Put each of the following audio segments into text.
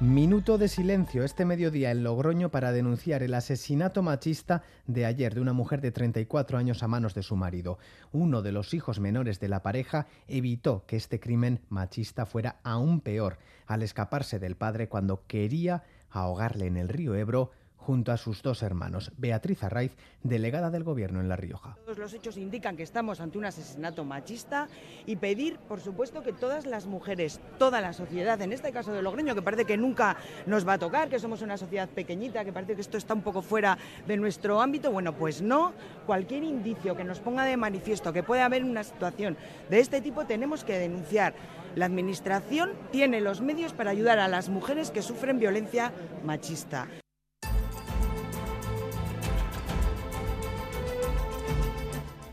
Minuto de silencio este mediodía en Logroño para denunciar el asesinato machista de ayer de una mujer de 34 años a manos de su marido. Uno de los hijos menores de la pareja evitó que este crimen machista fuera aún peor al escaparse del padre cuando quería ahogarle en el río Ebro junto a sus dos hermanos. Beatriz Arraiz, delegada del Gobierno en La Rioja. Todos los hechos indican que estamos ante un asesinato machista y pedir, por supuesto, que todas las mujeres, toda la sociedad, en este caso de Logroño, que parece que nunca nos va a tocar, que somos una sociedad pequeñita, que parece que esto está un poco fuera de nuestro ámbito, bueno, pues no. Cualquier indicio que nos ponga de manifiesto que puede haber una situación de este tipo, tenemos que denunciar. La Administración tiene los medios para ayudar a las mujeres que sufren violencia machista.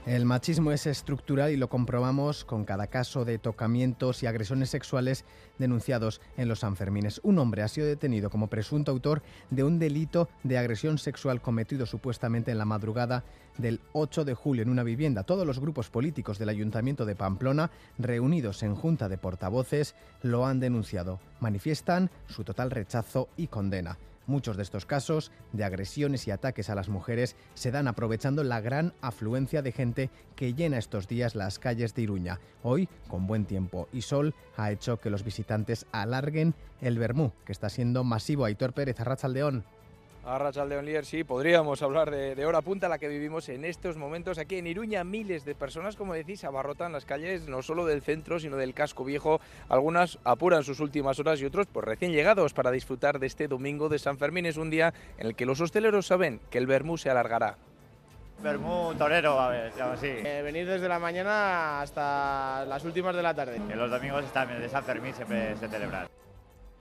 El machismo es estructural y lo comprobamos con cada caso de tocamientos y agresiones sexuales denunciados en los Sanfermines. Un hombre ha sido detenido como presunto autor de un delito de agresión sexual cometido supuestamente en la madrugada del 8 de julio en una vivienda. Todos los grupos políticos del Ayuntamiento de Pamplona, reunidos en junta de portavoces, lo han denunciado. Manifiestan su total rechazo y condena. Muchos de estos casos de agresiones y ataques a las mujeres se dan aprovechando la gran afluencia de gente que llena estos días las calles de Iruña. Hoy, con buen tiempo y sol, ha hecho que los visitantes alarguen el Bermú, que está siendo masivo. Aitor Pérez, Arrachaldeón. A Rachaldeón Lier, sí, podríamos hablar de, hora punta, la que vivimos en estos momentos aquí en Iruña. Miles de personas, como decís, abarrotan las calles no solo del centro, sino del casco viejo. Algunas apuran sus últimas horas y otros, pues recién llegados, para disfrutar de este domingo de San Fermín. Es un día en el que los hosteleros saben que el Bermú se alargará. Bermú torero, a ver, así. Eh, venir desde la mañana hasta las últimas de la tarde. En los domingos también de San Fermín siempre se celebra.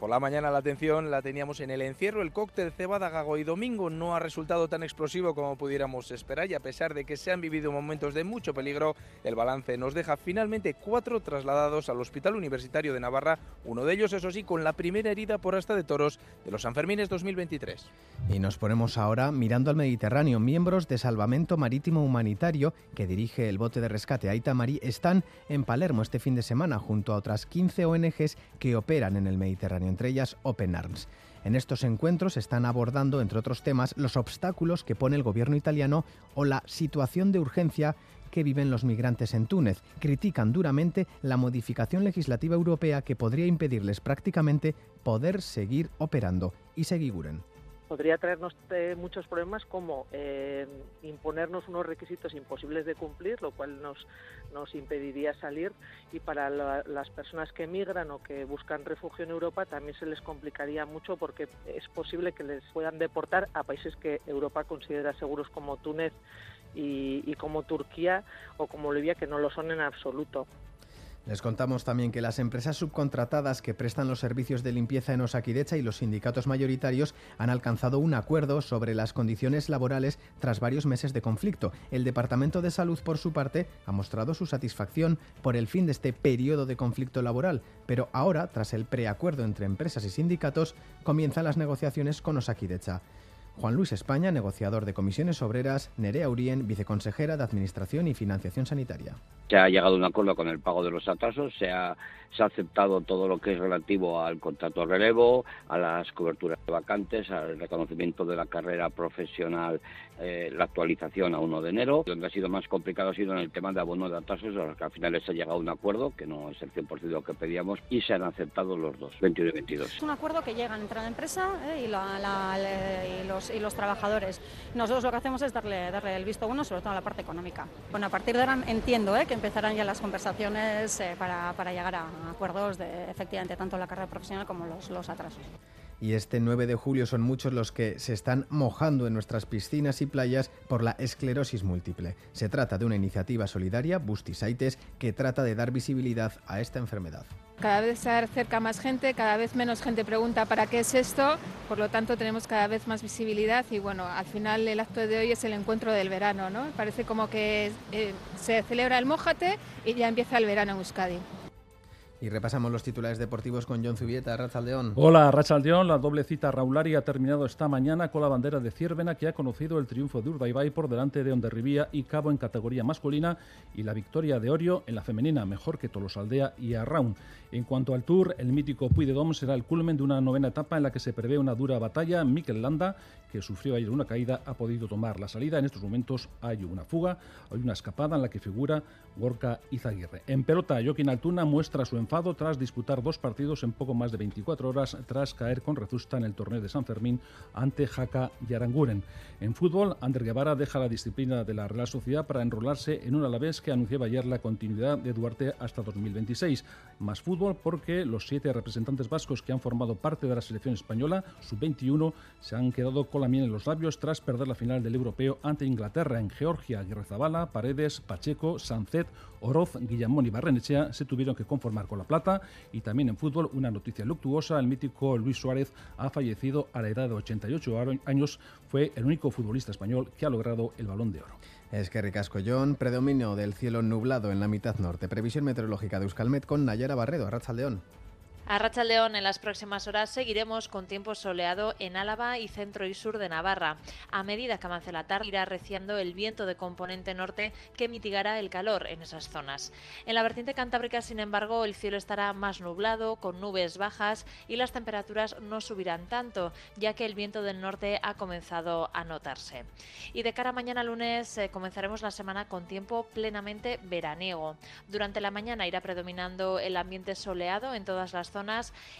Por la mañana la atención la teníamos en el encierro. El cóctel cebada, gago y domingo no ha resultado tan explosivo como pudiéramos esperar y a pesar de que se han vivido momentos de mucho peligro, el balance nos deja finalmente cuatro trasladados al Hospital Universitario de Navarra, uno de ellos, eso sí, con la primera herida por hasta de toros de los Sanfermines 2023. Y nos ponemos ahora mirando al Mediterráneo. Miembros de Salvamento Marítimo Humanitario, que dirige el bote de rescate Aita Marí, están en Palermo este fin de semana junto a otras 15 ONGs que operan en el Mediterráneo entre ellas Open Arms. En estos encuentros están abordando, entre otros temas, los obstáculos que pone el gobierno italiano o la situación de urgencia que viven los migrantes en Túnez. Critican duramente la modificación legislativa europea que podría impedirles prácticamente poder seguir operando y seguiguren podría traernos eh, muchos problemas como eh, imponernos unos requisitos imposibles de cumplir, lo cual nos, nos impediría salir y para las personas que emigran o que buscan refugio en Europa también se les complicaría mucho porque es posible que les puedan deportar a países que Europa considera seguros como Túnez y, como Turquía o como Libia que no lo son en absoluto. Les contamos también que las empresas subcontratadas que prestan los servicios de limpieza en Osakidecha y los sindicatos mayoritarios han alcanzado un acuerdo sobre las condiciones laborales tras varios meses de conflicto. El Departamento de Salud, por su parte, ha mostrado su satisfacción por el fin de este periodo de conflicto laboral, pero ahora, tras el preacuerdo entre empresas y sindicatos, comienzan las negociaciones con Osakidecha. Juan Luis España, negociador de comisiones obreras, Nerea Urien, viceconsejera de Administración y Financiación Sanitaria. Se ha llegado a un acuerdo con el pago de los atrasos, se ha, se ha aceptado todo lo que es relativo al contrato relevo, a las coberturas de vacantes, al reconocimiento de la carrera profesional, eh, la actualización a 1 de enero. Donde ha sido más complicado ha sido en el tema de abono de atrasos, a que al final se ha llegado a un acuerdo, que no es el 100% de lo que pedíamos, y se han aceptado los dos, 21 y 22. Es un acuerdo que llega entre la empresa eh, y, y, los, y los trabajadores. Nosotros lo que hacemos es darle, darle el visto bueno, sobre todo a la parte económica. Bueno, a partir de ahora entiendo eh, que empezarán ya las conversaciones para, para llegar a acuerdos efectivamente tanto la carrera profesional como los, los atrasos. Y este 9 de julio son muchos los que se están mojando en nuestras piscinas y playas por la esclerosis múltiple. Se trata de una iniciativa solidaria, Bustisaites, que trata de dar visibilidad a esta enfermedad. Cada vez se acerca más gente, cada vez menos gente pregunta para qué es esto, por lo tanto tenemos cada vez más visibilidad y bueno, al final el acto de hoy es el encuentro del verano, ¿no? Parece como que eh, se celebra el Mójate y ya empieza el verano en Euskadi. Y repasamos los titulares deportivos con John Zubieta, Rachaldeón. Hola, Rachaldeón. La doble cita Raulari ha terminado esta mañana con la bandera de Ciervena, que ha conocido el triunfo de Urdaibai por delante de Onderribía y Cabo en categoría masculina y la victoria de Orio en la femenina, mejor que Tolosaldea y Arraun. En cuanto al Tour, el mítico Puy de Dom será el culmen de una novena etapa en la que se prevé una dura batalla. Mikel Landa, que sufrió ayer una caída, ha podido tomar la salida. En estos momentos hay una fuga, hay una escapada en la que figura Gorka Izaguirre. En pelota, Joaquín Altuna muestra su enfado tras disputar dos partidos en poco más de 24 horas tras caer con Rezusta en el torneo de San Fermín ante Jaca y Aranguren. En fútbol, Ander Guevara deja la disciplina de la Real Sociedad para enrolarse en un Alavés que anunciaba ayer la continuidad de Duarte hasta 2026. Más fútbol porque los siete representantes vascos que han formado parte de la selección española, sub-21, se han quedado con la miel en los labios tras perder la final del europeo ante Inglaterra en Georgia. Guerrezabala, Paredes, Pacheco, Sancet, Oroz, Guillamón y Barrenechea se tuvieron que conformar con la plata. Y también en fútbol, una noticia luctuosa: el mítico Luis Suárez ha fallecido a la edad de 88 años. Fue el único futbolista español que ha logrado el balón de oro. Es que ricasco John, predominio del cielo nublado en la mitad norte. Previsión meteorológica de Euskalmet con Nayara Barredo, León. A Racha León, en las próximas horas seguiremos con tiempo soleado en Álava y centro y sur de Navarra. A medida que avance la tarde, irá arreciando el viento de componente norte que mitigará el calor en esas zonas. En la vertiente cantábrica, sin embargo, el cielo estará más nublado, con nubes bajas y las temperaturas no subirán tanto, ya que el viento del norte ha comenzado a notarse. Y de cara a mañana lunes eh, comenzaremos la semana con tiempo plenamente veraniego. Durante la mañana irá predominando el ambiente soleado en todas las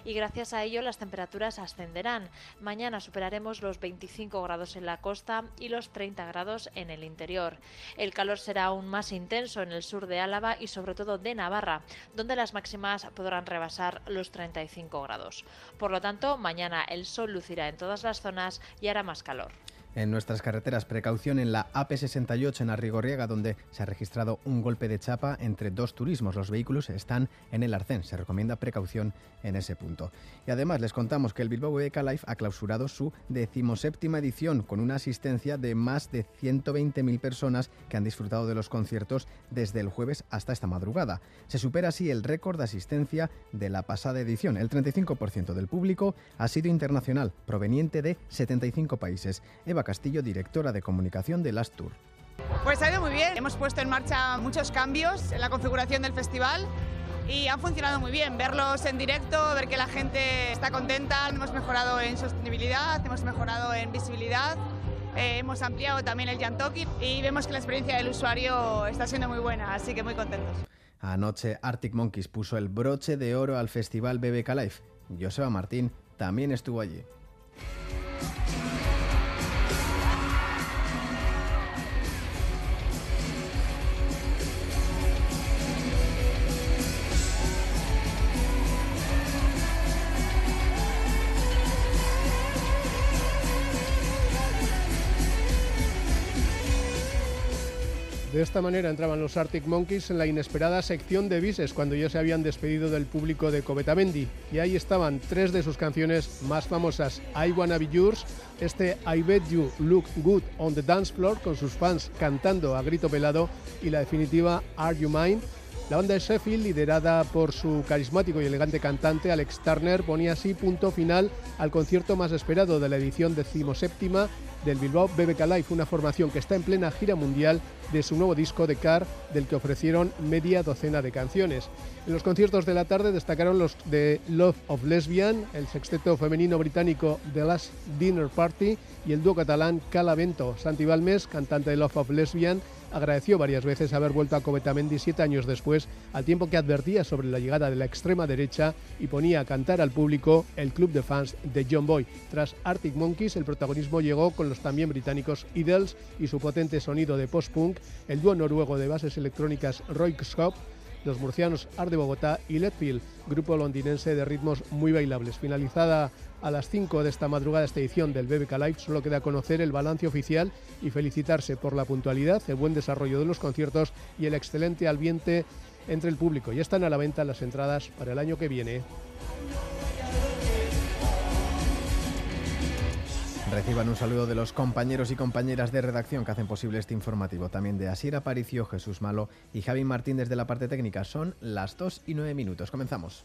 y gracias a ello las temperaturas ascenderán. Mañana superaremos los 25 grados en la costa y los 30 grados en el interior. El calor será aún más intenso en el sur de Álava y sobre todo de Navarra, donde las máximas podrán rebasar los 35 grados. Por lo tanto, mañana el sol lucirá en todas las zonas y hará más calor. En nuestras carreteras, precaución en la AP68 en Arrigorriaga, donde se ha registrado un golpe de chapa entre dos turismos. Los vehículos están en el arcén. Se recomienda precaución en ese punto. Y además les contamos que el Bilbao BBK Live ha clausurado su decimoséptima edición con una asistencia de más de 120.000 personas que han disfrutado de los conciertos desde el jueves hasta esta madrugada. Se supera así el récord de asistencia de la pasada edición. El 35% del público ha sido internacional, proveniente de 75 países. Eva Castillo, directora de comunicación de Last Tour. Pues ha ido muy bien. Hemos puesto en marcha muchos cambios en la configuración del festival y han funcionado muy bien. Verlos en directo, ver que la gente está contenta. Hemos mejorado en sostenibilidad, hemos mejorado en visibilidad. Eh, hemos ampliado también el Yantoki y vemos que la experiencia del usuario está siendo muy buena, así que muy contentos. Anoche Arctic Monkeys puso el broche de oro al festival BBK Live. Joseba Martín también estuvo allí. Esta manera entraban los Arctic Monkeys en la inesperada sección de bises cuando ya se habían despedido del público de Covetamendi. Y ahí estaban tres de sus canciones más famosas, I Wanna Be Yours, este I Bet You Look Good on the Dance Floor con sus fans cantando a grito pelado y la definitiva Are You Mine. La banda Sheffield, liderada por su carismático y elegante cantante Alex Turner, ponía así punto final al concierto más esperado de la edición decimoséptima del Bilbao BBK Live, una formación que está en plena gira mundial de su nuevo disco de Car, del que ofrecieron media docena de canciones. En los conciertos de la tarde destacaron los de Love of Lesbian, el sexteto femenino británico The Last Dinner Party y el dúo catalán Calavento. Santi Balmes, cantante de Love of Lesbian, agradeció varias veces haber vuelto a Covetamendi siete años después, al tiempo que advertía sobre la llegada de la extrema derecha y ponía a cantar al público el club de fans de John Boy. Tras Arctic Monkeys, el protagonismo llegó con los también británicos Idols y su potente sonido de post-punk, el dúo noruego de bases electrónicas Roykscop, los murcianos Art de Bogotá y Letfield, grupo londinense de ritmos muy bailables. Finalizada a las 5 de esta madrugada esta edición del BBK Live, solo queda conocer el balance oficial y felicitarse por la puntualidad, el buen desarrollo de los conciertos y el excelente ambiente entre el público. Ya están a la venta las entradas para el año que viene. Reciban un saludo de los compañeros y compañeras de redacción que hacen posible este informativo. También de Asier Aparicio, Jesús Malo y Javi Martín desde la parte técnica. Son las 2 y 9 minutos. Comenzamos.